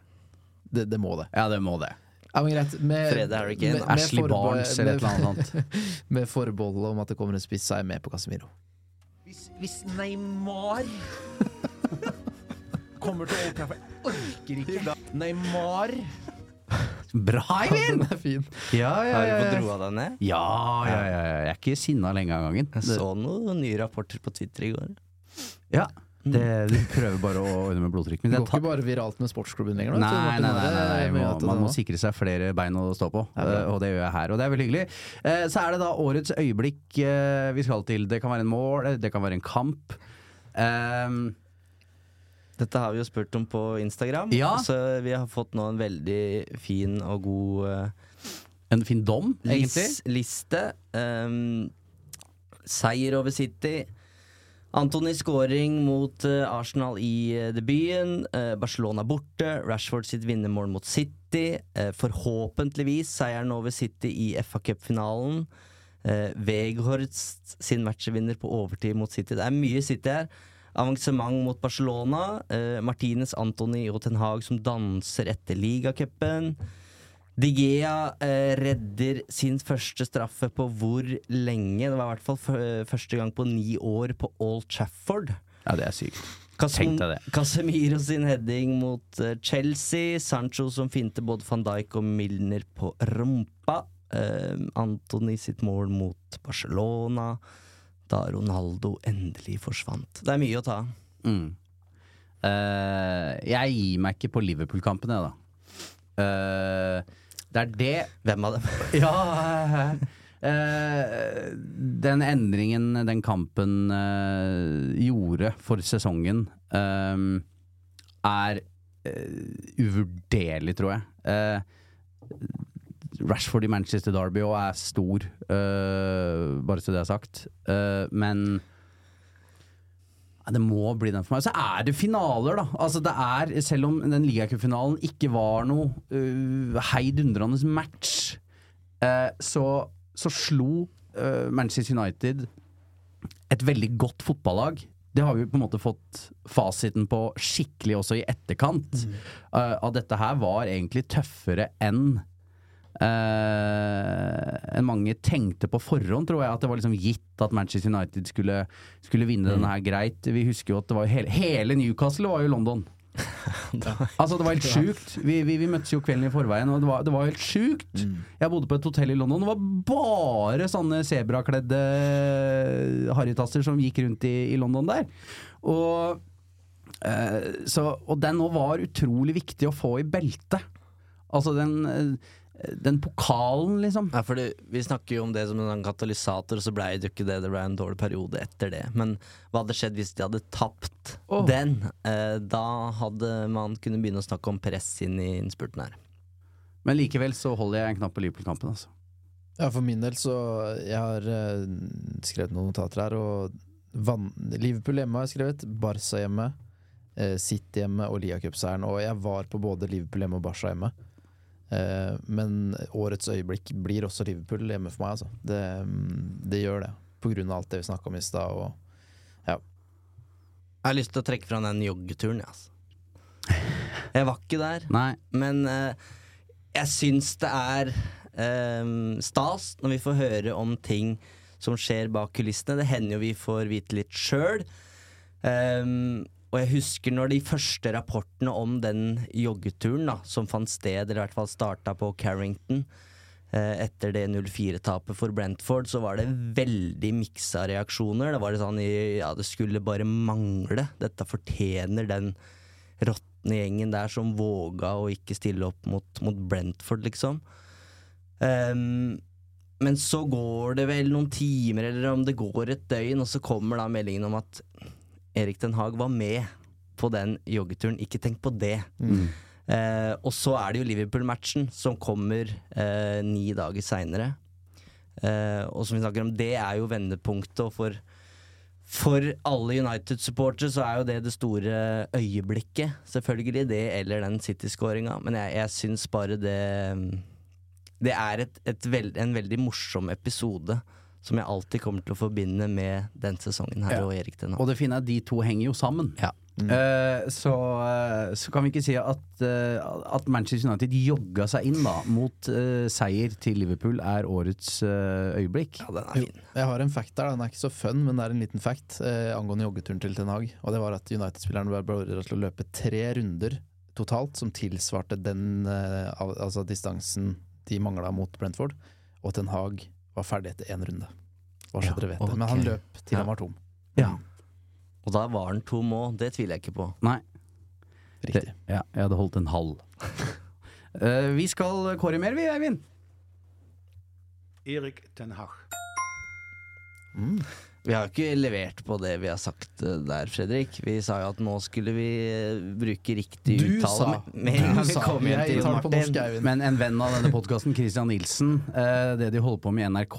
Det, det må det. Ja, det må det. Ja, men greit. Med, Fred Harry Kane. Ashley Barnes eller et eller annet med- sånt. Med forbeholdet om at det kommer en spiss, så er jeg med på Casemiro. Hvis, hvis Neymar kommer til å åpne Jeg orker ikke. Neymar Bra, Eivind! Den er fin. Ja, ja, har du ja, fått roa deg ned? Ja, ja, ja, ja. Jeg er ikke sinna lenge av gangen. Jeg så noen nye rapporter på Twitter i går. ja, det, du prøver bare å ordne med blodtrykk. Men Det går ikke bare viralt med sportsklubben lenger. Nei, nei, nei, nei, nei, må, man må sikre seg flere bein å stå på, eh, og det gjør jeg her. Og det er veldig hyggelig. Eh, Så er det da årets øyeblikk eh, vi skal til. Det kan være en mål, det kan være en kamp. Ehm, Dette har vi jo spurt om på Instagram, Ja. så vi har fått nå en veldig fin og god uh, en fin dom, egentlig. lis liste. Um, seier over City. Antony scoring mot uh, Arsenal i uh, debuten. Uh, Barcelona borte. Rashford sitt vinnermål mot City. forhåpentligvis seieren over City i FA Cup-finalen. Uh, Veghorst sin matchvinner på overtid mot City. Det er mye City her. Avansement mot Barcelona. eh, Martinez, Antony og Ten Hag som danser etter ligacupen. Digea eh, redder sin første straffe på hvor lenge? Det var i hvert fall første gang på ni år på Old Trafford. Ja, det er sykt. Casem. Casemiro sin heading mot eh, Chelsea. Sancho som finte både van Dijk og Milner på rumpa. Eh, Antony sitt mål mot Barcelona. Da Ronaldo endelig forsvant. Det er mye å ta av. Mm. Uh, jeg gir meg ikke på Liverpool-kampen, jeg, da. Uh, det er det Hvem av dem? Ja uh, Den endringen den kampen gjorde for sesongen, er uvurderlig, tror jeg. Eh, Rashford i Manchester Derby og er stor, uh, bare så det er sagt. Uh, men det må bli den for meg. Så er det finaler, da. Altså det er, selv om den ligacupfinalen ikke var noe uh, heidundrende match, uh, så, så slo uh, Manchester United et veldig godt fotballag. Det har vi på en måte fått fasiten på skikkelig også i etterkant. Eh, at dette her var egentlig tøffere enn eh, enn mange tenkte på forhånd, tror jeg. At det var liksom gitt at Manchester United skulle, skulle vinne Mm. denne her greit. Vi husker jo at det var hele, hele Newcastle var jo London. Altså Det var helt sjukt. Vi, vi, vi møttes jo kvelden i forveien, og det var, det var helt sjukt. Jeg bodde på et hotell i London. Det var bare sånne sebrakledde harrytasser som gikk rundt i, i London der. Og, eh, så, og den nå var utrolig viktig å få i beltet. Altså den, eh, den pokalen, liksom. Ja, for Vi snakker jo om det som en sånn katalysator, og så ble det jo ikke det. Det ble en dårlig periode etter det. Men hva hadde skjedd hvis de hadde tapt oh. den? Eh, da hadde man kunnet begynne å snakke om press inn i innspurten her. Men likevel så holder jeg en knapp på Liverpool-kampen. Altså. Ja, for min del så Jeg har eh, skrevet noen notater her, og van, Liverpool hjemme har jeg skrevet, Barca hjemme, eh, City hjemme og Lia-cupseieren. Og jeg var på både Liverpool hjemme og Barca hjemme. Eh, men årets øyeblikk blir også Liverpool hjemme for meg, altså. Det, mm, det gjør det. På grunn av alt det vi snakka om i stad. Og ja. Jeg har lyst til å trekke fram den joggeturen, jeg, altså. Jeg var ikke der, Nei. men eh, jeg syns det er Um, stas når vi får høre om ting som skjer bak kulissene. Det hender jo vi får vite litt sjøl. Og jeg husker når de første rapportene om den joggeturen da, som fant sted, eller i hvert fall starta på Carrington eh, etter det 0-4-tapet for Brentford, så var det veldig miksa reaksjoner. Det var sånn Ja, det skulle bare mangle. Dette fortjener den råtne gjengen der som våga å ikke stille opp mot, mot Brentford, liksom. Um, men så går det vel noen timer, eller om det går et døgn, og så kommer da meldingen om at Erik Den Haag var med på den joggeturen. Ikke tenk på det. Eh, og så er det jo Liverpool-matchen som kommer eh, ni dager seinere. Eh, og som vi snakker om, det er jo vendepunktet. Og for, for alle United-supportere så er jo det det store øyeblikket. Selvfølgelig det, eller den City-skåringa. Men jeg, jeg syns bare det Det er et, et veld, en veldig morsom episode. Som jeg alltid kommer til å forbinde med den sesongen her Ja. og Erik. Og det fine er at de to henger jo sammen. Ja. Eh, så, uh, så kan vi ikke si at, uh, at Manchester United jogga seg inn da mot seier til Liverpool er årets øyeblikk. Ja, den er fin. jeg har en fact der, den er ikke så fun, men det er en liten fact angående joggeturen til Ten Hag. Og det var at United-spilleren ble beordret til å løpe tre runder totalt, som tilsvarte den altså distansen de mangla mot Brentford. Og Ten Hag var ferdig etter én runde. Bare så Ja, dere vet det. Men han løp til Ja. han var tom. Ja. Og da var han tom òg, det tviler jeg ikke på. Nei. Riktig. Det, ja, jeg hadde holdt en halv. uh, vi skal kåre mer, vi, Eivind. Erik Ten Hag. Vi har jo ikke levert på det vi har sagt eh, der, Fredrik. Vi sa jo at nå skulle vi eh, bruke riktig Du uttale sa. med- med Du sa. kom igjen Jeg til tar det på norsk, Men en venn av denne podkasten, Christian Nilsen, eh, det de holder på med i NRK,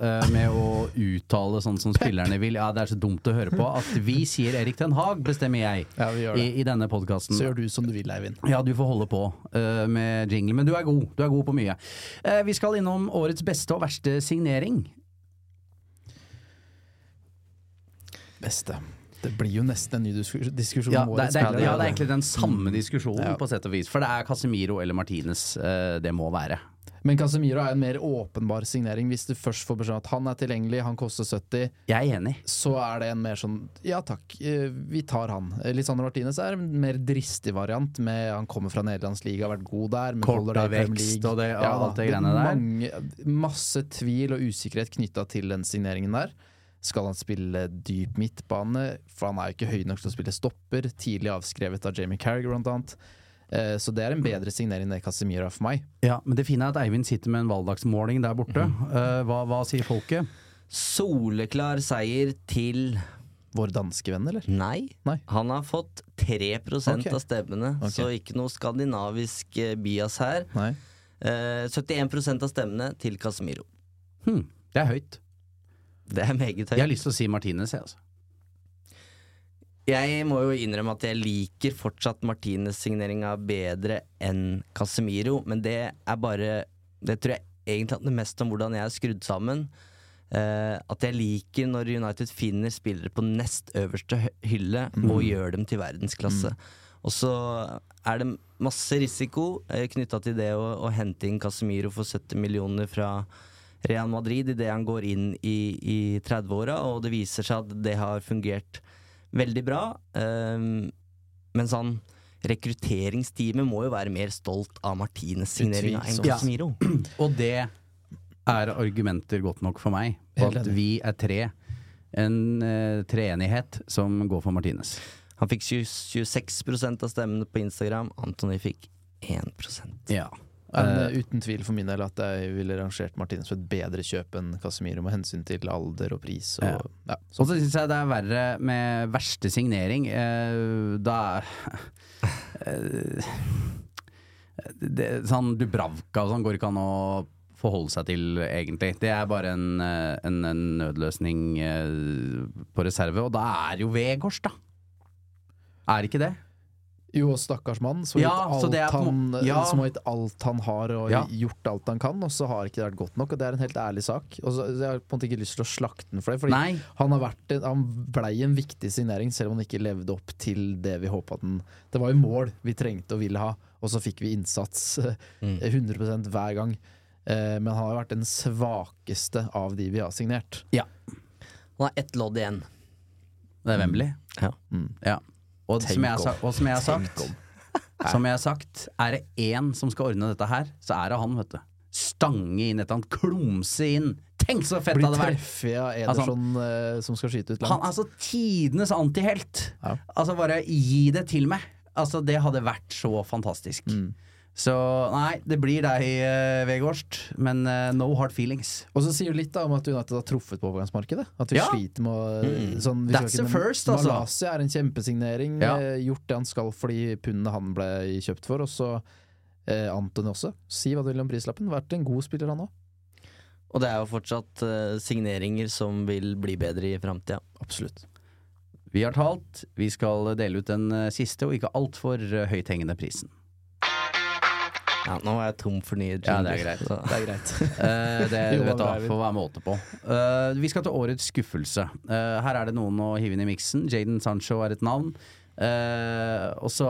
eh, med å uttale sånn som spillerne vil Ja, det er så dumt å høre på. At vi sier Erik Ten Hag, bestemmer jeg, Ja, vi gjør i, det. i denne podkasten. Så gjør du som du vil, Eivind. Ja, du får holde på eh, med jingle, men du er god. Du er god på mye. Eh, vi skal innom årets beste og verste signering. Beste. Det blir jo nesten en ny diskusjon Ja, det, det, det, ja, det er egentlig den samme diskusjonen, Ja. på sett og vis. For det er Casemiro eller Martinez eh, det må være. Men Casemiro er en mer åpenbar signering. Hvis du først får beskjed om at han er tilgjengelig, han koster 70, Jeg er enig. så er det en mer sånn ja takk, eh, vi tar han. Lisandro Martinez er en mer dristig variant. Med, han kommer fra Nederlands liga, har vært god der. Kort av vekst og det- ja, ja, alt det greiene der. Mange, masse tvil og usikkerhet knytta til den signeringen der. Skal han spille dyp midtbane? For han er jo ikke høy nok til å spille stopper. Tidlig avskrevet av Jamie Carriger, blant annet. Eh, Så det er en bedre signering enn er for meg. Ja, Men det fine er at Eivind sitter med en valgdagsmåling der borte. Eh, hva, hva sier folket? Soleklar seier til Vår danske venn, eller? Nei. Nei. Han har fått 3 okay. av stemmene, okay. så ikke noe skandinavisk eh, bias her. Nei. Eh, 71% av stemmene til Casemiro. Hmm. det er høyt. Det er meget Jeg har lyst til å si Martinez, jeg, altså. Jeg må jo innrømme at jeg liker fortsatt Martinez-signeringa bedre enn Casemiro, men det er bare Det tror jeg egentlig handler mest om hvordan jeg er skrudd sammen. Uh, at jeg liker når United finner spillere på nest øverste hylle hylle og gjør dem til verdensklasse. Og så er det masse risiko uh, knytta til det å, å hente inn Casemiro for 70 millioner fra Real Madrid idet han går inn i, i 30-åra, og det viser seg at det har fungert veldig bra. Um, men han rekrutteringsteamet må jo være mer stolt av Martines signering enn Casemiro. Ja. Og det er argumenter godt nok for meg på at vi er tre. En uh, treenighet som går for Martines. Han fikk 26% av stemmene på Instagram, Antony fikk 1% Ja. Men Eh, eh, uten tvil for min del at jeg ville rangert Martinez som et bedre kjøp enn Casemiro med hensyn til alder og pris. Og, Ja. ja. Så syns jeg det er verre med verste signering. Uh, da uh, det, Sånn Dubravka og sånn går ikke an å forholde seg til, egentlig. Det er bare en, en, en nødløsning uh, på reserve, og da er jo Vegårs, da. Er ikke det? Jo, stakkars mann som har Ja, gitt alt er han, ja. som har gitt alt han har og Ja. gjort alt han kan, og så har ikke det vært godt nok. Og det er en helt ærlig sak. Og så, jeg har på en måte ikke lyst til å slakte den for det. Fordi Nei. han, har vært, han blei en viktig signering, selv om han ikke levde opp til det vi håpa den Det var jo mål vi trengte og ville ha, og så fikk vi innsats eh, Mm. 100% hver gang. Eh, Men han har vært den svakeste av de vi har signert. Ja. Han har ett lodd igjen. Det er Wembley. Ja. Ja. Og, som jeg, og som jeg har sagt Som jeg har sagt, er det én som skal ordne dette her, så er det han, vet du. Stange inn et eller annet, klumse inn. Tenk så fett det hadde vært! treffet av Altså, Ederson eh, som skal skyte ut Han langt. er altså tidenes antihelt. Ja. Altså, bare gi det til meg. Altså, det hadde vært så fantastisk. Mm. Så nei, det blir deg, uh, Vegårst, men uh, no hard feelings. Og så sier du litt da om at United har truffet på overgangsmarkedet. At vi Ja. sliter med å sånn, That's the first, altså. Malaysia er en kjempesignering. Ja. eh, Gjort det han skal for de pundene han ble kjøpt for. Og så eh, Anton også. Si hva du vil om prislappen. Vært en god spiller, han òg. Og det er jo fortsatt uh, signeringer som vil bli bedre i framtida. Absolutt. Vi har talt. Vi skal dele ut den eh, siste og ikke altfor uh, høythengende prisen. Ja, nå er jeg tom for nye Ja, det er greit. så- Det er greit. uh, det Jo, vet du, får være måte på. Uh, vi skal til årets skuffelse. Uh, her er det noen å hive inn i miksen. Jaden Sancho er et navn. Eh, og så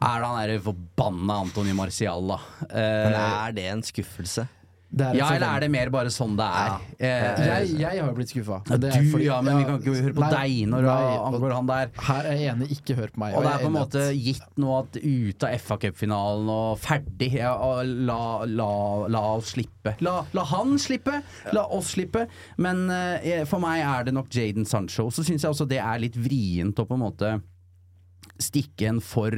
er det han derre forbanna Antony Marcial, da. Eh, Men er det en skuffelse? Er ja, eller er det mer bare sånn det er? Eh, jeg, jeg har jo blitt skuffa. ja, du, ja, men vi kan ikke høre på nei, deg når nei, og angår han der. Her er jeg enig, ikke hør på meg. Og det er på en måte at- gitt nå at ute av FA Cup-finalen og ferdig. Ja, og la, la, la oss slippe. La, la han slippe, la oss slippe. Men eh, for meg er det nok Jaden Sancho. Så syns jeg også det er litt vrient å på en måte stikke en for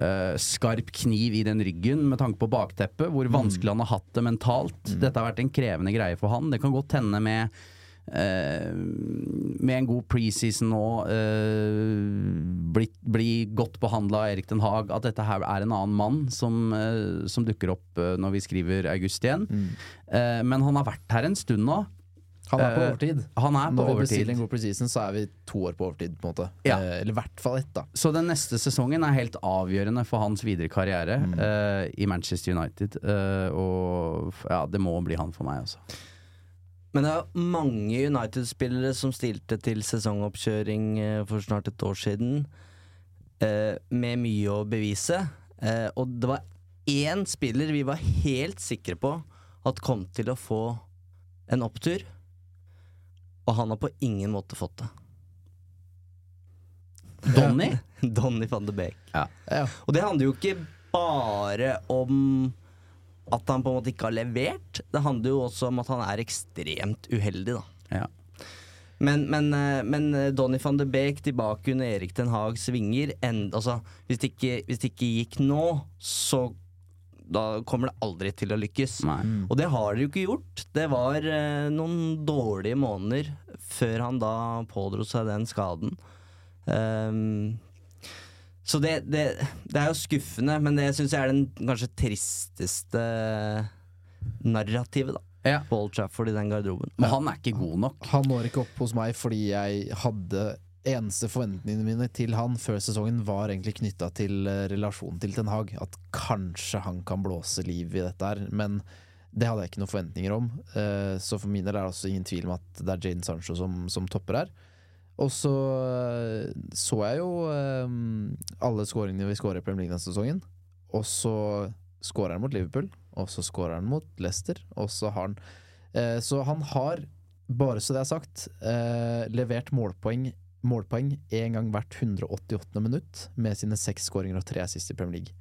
eh, skarp kniv i den ryggen med tanke på bakteppet, hvor vanskelig han har hatt det mentalt. Dette har vært en krevende greie for han. Det kan godt hende med uh, med en god preseason nå, uh, bli, bli godt behandla av Erik Den Haag, at dette her er en annen mann som, eh, som dukker opp eh, når vi skriver august igjen. Eh, men han har vært her en stund nå. Han er på Eh, overtid. Han er på Når vi overtid. bestiller en god preseason, så er vi to år på overtid, på en måte. Ja. Eh, eller i hvert fall ett, da. Så den neste sesongen er helt avgjørende for hans videre karriere eh, i Manchester United. Eh, og ja, det må bli han for meg, altså. Men det er mange United-spillere som stilte til sesongoppkjøring for snart et år siden, eh, med mye å bevise. Eh, og det var én spiller vi var helt sikre på at kom til å få en opptur, og han har på ingen måte fått det. Donny? Donny van de Beek. Ja. Og det handler jo ikke bare om at han på en måte ikke har levert. Det handler jo også om at han er ekstremt uheldig, da. Ja. Men, men, eh, men eh, Donny van de Beek tilbake under Erik Den Haag svinger en, altså, hvis, det ikke, hvis det ikke gikk nå, så da kommer det aldri til å lykkes. Nei. Og det har det jo ikke gjort. Det var eh, noen dårlige måneder før han da pådro seg den skaden. Um, så det, det, det er jo skuffende, men det syns jeg er den kanskje tristeste narrativet, da. Ja. På Old Trafford i den garderoben. Men han er ikke god nok. Han når ikke opp hos meg fordi jeg hadde Eneste forventningene mine til han før sesongen var egentlig knytta til eh, relasjonen til Ten Hag. At kanskje han kan blåse liv i dette her. Men det hadde jeg ikke noen forventninger om. Eh, Så for min del er det også ingen tvil om at det er Jane Sancho som, som topper her. Og så eh, så jeg jo alle skåringene vi skårer i Premier League denne sesongen. Og så skårer han mot Liverpool, og så skårer han mot Leicester, og så har han Så han har, bare så det er sagt, levert målpoeng Målpoeng én gang hvert 188. minutt med sine seks skåringer og tre assist i Premier League.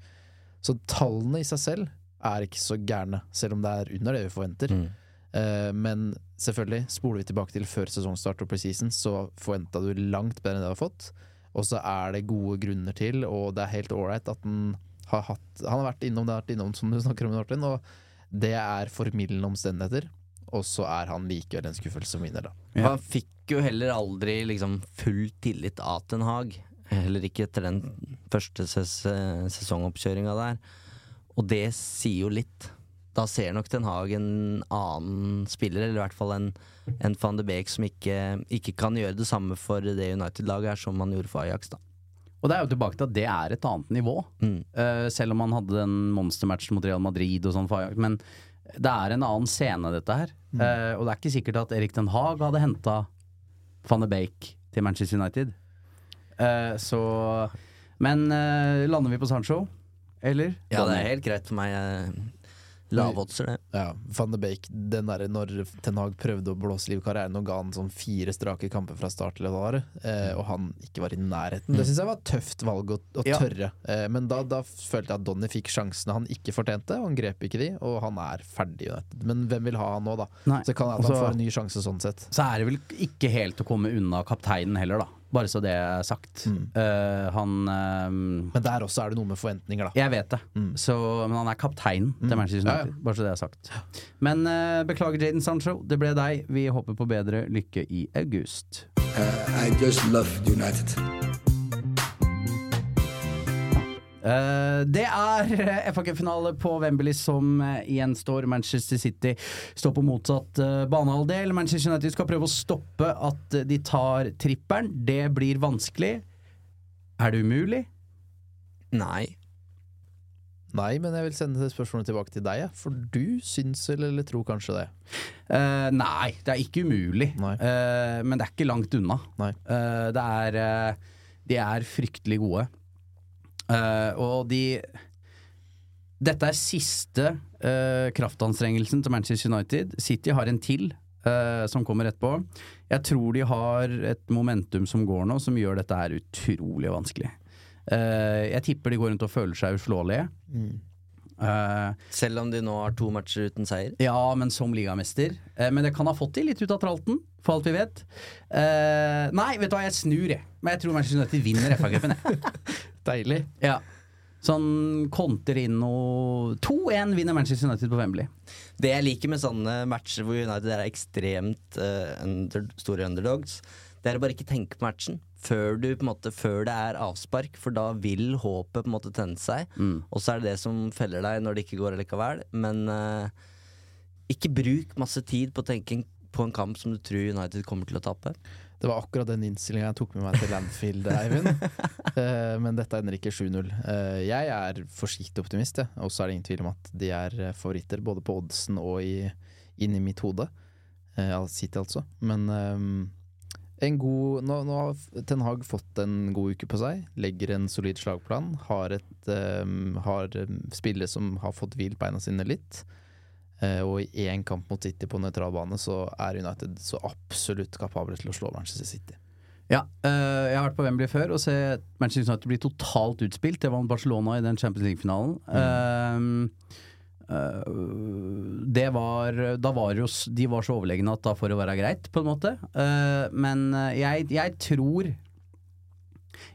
Så tallene i seg selv er ikke så gærne, selv om det er under det vi forventer. Mm. Uh, men selvfølgelig, spoler vi tilbake til før sesongstart og preseason, så forventa du langt bedre enn det du har fått. Og så er det gode grunner til, og det er helt ålreit at han har hatt Han har vært innom det, har vært innom, som du snakker om, Martin, og det er formildende omstendigheter. Og så er han likevel en skuffelse som vinner, da. Ja. Han fikk jo heller aldri liksom full tillit av Ten Hag. Heller ikke etter den første ses sesongoppkjøringa der. Og det sier jo litt. Da ser nok Ten Hag en annen spiller, eller i hvert fall en, en van de Beek som ikke, ikke kan gjøre det samme for det United-laget her som han gjorde for Ajax. da Og det er jo tilbake til at det er et annet nivå. Mm. Uh, selv om han hadde den monstermatchen mot Real Madrid og sånn for Ajax. Men det er en annen scene, dette her. Eh, og det er ikke sikkert at Erik Den Haag hadde henta van de Bake til Manchester United. Eh, så Men eh, lander vi på Sancho? Eller? Ja, det er helt greit for meg. Lavoddser, det. Ja, Van de Beek, den der, når Ten Hag prøvde å blåse liv i karrieren og ga han sånn fire strake kamper fra start, til det eh, og han ikke var i nærheten. Det syns jeg var et tøft valg å, å Ja. tørre. Eh, men da, da følte jeg at Donny fikk sjansene han ikke fortjente, og han grep ikke de, og han er ferdig. i United. Men hvem vil ha han nå, da? Nei. Så kan det at han får en ny sjanse sånn sett. Så er det vel ikke helt å komme unna kapteinen heller, da. Bare så det er sagt. Eh, han uh, Men der også er det noe med forventninger, da. Jeg vet det. Så, men han er kapteinen til Manchester Ja, ja. Bare så det er sagt. Men uh, beklager, Jaden Sancho. Det ble deg. Vi håper på bedre lykke i august. Uh, I just love United. Eh, det er eh, FA-cupfinale på Wembley som uh, gjenstår. Manchester City står på motsatt uh, banehalvdel. Manchester United skal prøve å stoppe at eh, de tar trippelen. Det blir vanskelig. Er det umulig? Nei. Nei, men jeg vil sende spørsmålet tilbake til deg, for du syns eller, eller tror kanskje det. Uh, nei, det er ikke umulig. Eh, men det er ikke langt unna. Eh, det er eh, De er fryktelig gode. Eh, og de Dette er siste uh, kraftanstrengelsen til Manchester United. City har en til uh, som kommer etterpå. Jeg tror de har et momentum som går nå, som gjør dette her utrolig vanskelig. Jeg tipper de går rundt og føler seg uslåelige. Eh, Selv om de nå har to matcher uten seier. ja, men som ligamester. Uh, men det kan ha fått de litt ut av tralten, for alt vi vet. Uh, nei, vet du hva, jeg snur, jeg. Men jeg tror Manchester United vinner FA-cupen, jeg. Deilig. Ja. Sånn konter inn noe 2-1 vinner Manchester United på Wembley. Det jeg liker med sånne matcher hvor United er ekstremt uh, under, store underdogs, det er å bare ikke tenke på matchen før, du, på en måte, før det er avspark, for da vil håpet på en måte tenne seg. Og så er det det som feller deg når det ikke går likevel. Men eh, ikke bruk masse tid på å tenke på en kamp som du tror United kommer til å tape. Det var akkurat den innstillinga jeg tok med meg til Landfield, Eivind. uh, men dette ender ikke 7-0. Uh, jeg er forsiktig optimist. Og så er det ingen tvil om at de er eh, favoritter, både på oddsen og i, inni mitt hode. Uh, City, altså. Men eh, en god nå, nå har Ten Hag fått en god uke på seg. Legger en solid slagplan. Har, et, um, har eh, spillere som har fått hvilt beina sine litt. Uh, og i én kamp mot City på nøytral bane, så er United så absolutt kapable til å slå Manchester City. Ja, uh, jeg har vært på Wembley før og ser Manchester United bli totalt utspilt. Det var Barcelona i den Champions League-finalen. Mm. eh, det var Da var jo De var så overlegne at da får det være greit, på en måte. Eh, men eh, jeg, jeg tror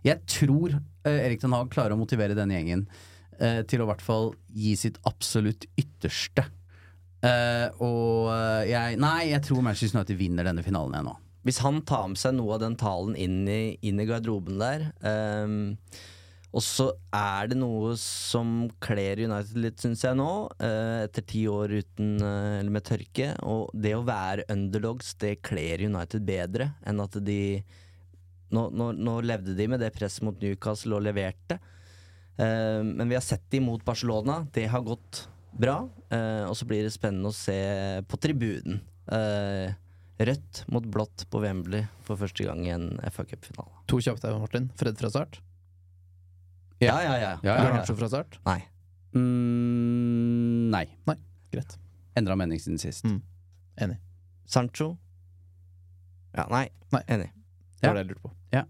Jeg tror eh, Erik Den Haag klarer å motivere denne gjengen eh, til å i hvert fall gi sitt absolutt ytterste. Eh, og eh, jeg Nei, jeg tror Manchester United vinner denne finalen, ennå. Hvis han tar med seg noe av den talen inn i, inn i garderoben der ehm, Og så er det noe som kler United litt, syns jeg nå, eh, etter ti år uten eh, Eller med tørke. Og det å være underdogs, det kler United bedre enn at de nå, nå, nå levde de med det presset mot Newcastle og leverte. Eh, men vi har sett de mot Barcelona. Det har gått bra. og så blir det spennende å se på tribunen. Rødt mot blått på Wembley for første gang i en FA Cup-finale. To kjappe, Martin. Fred fra start. Ja, ja, ja. Ja, ja, ja. Garnaccio fra start. Nei. Mm, nei. Greit. Endra mening siden sist. Mm. Enig. Sancho? Ja, nei. Nei. Enig. Det var det jeg lurte på. Ja.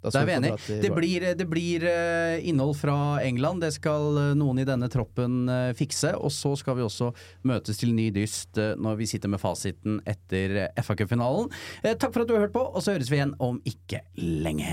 Da er vi enige. Det blir, det blir eh, innhold fra England. Det skal eh, noen i denne troppen eh, fikse. Og så skal vi også møtes til ny dyst eh, når vi sitter med fasiten etter FA Cup-finalen. Eh, Takk for at du har hørt på, og så høres vi igjen om ikke lenge.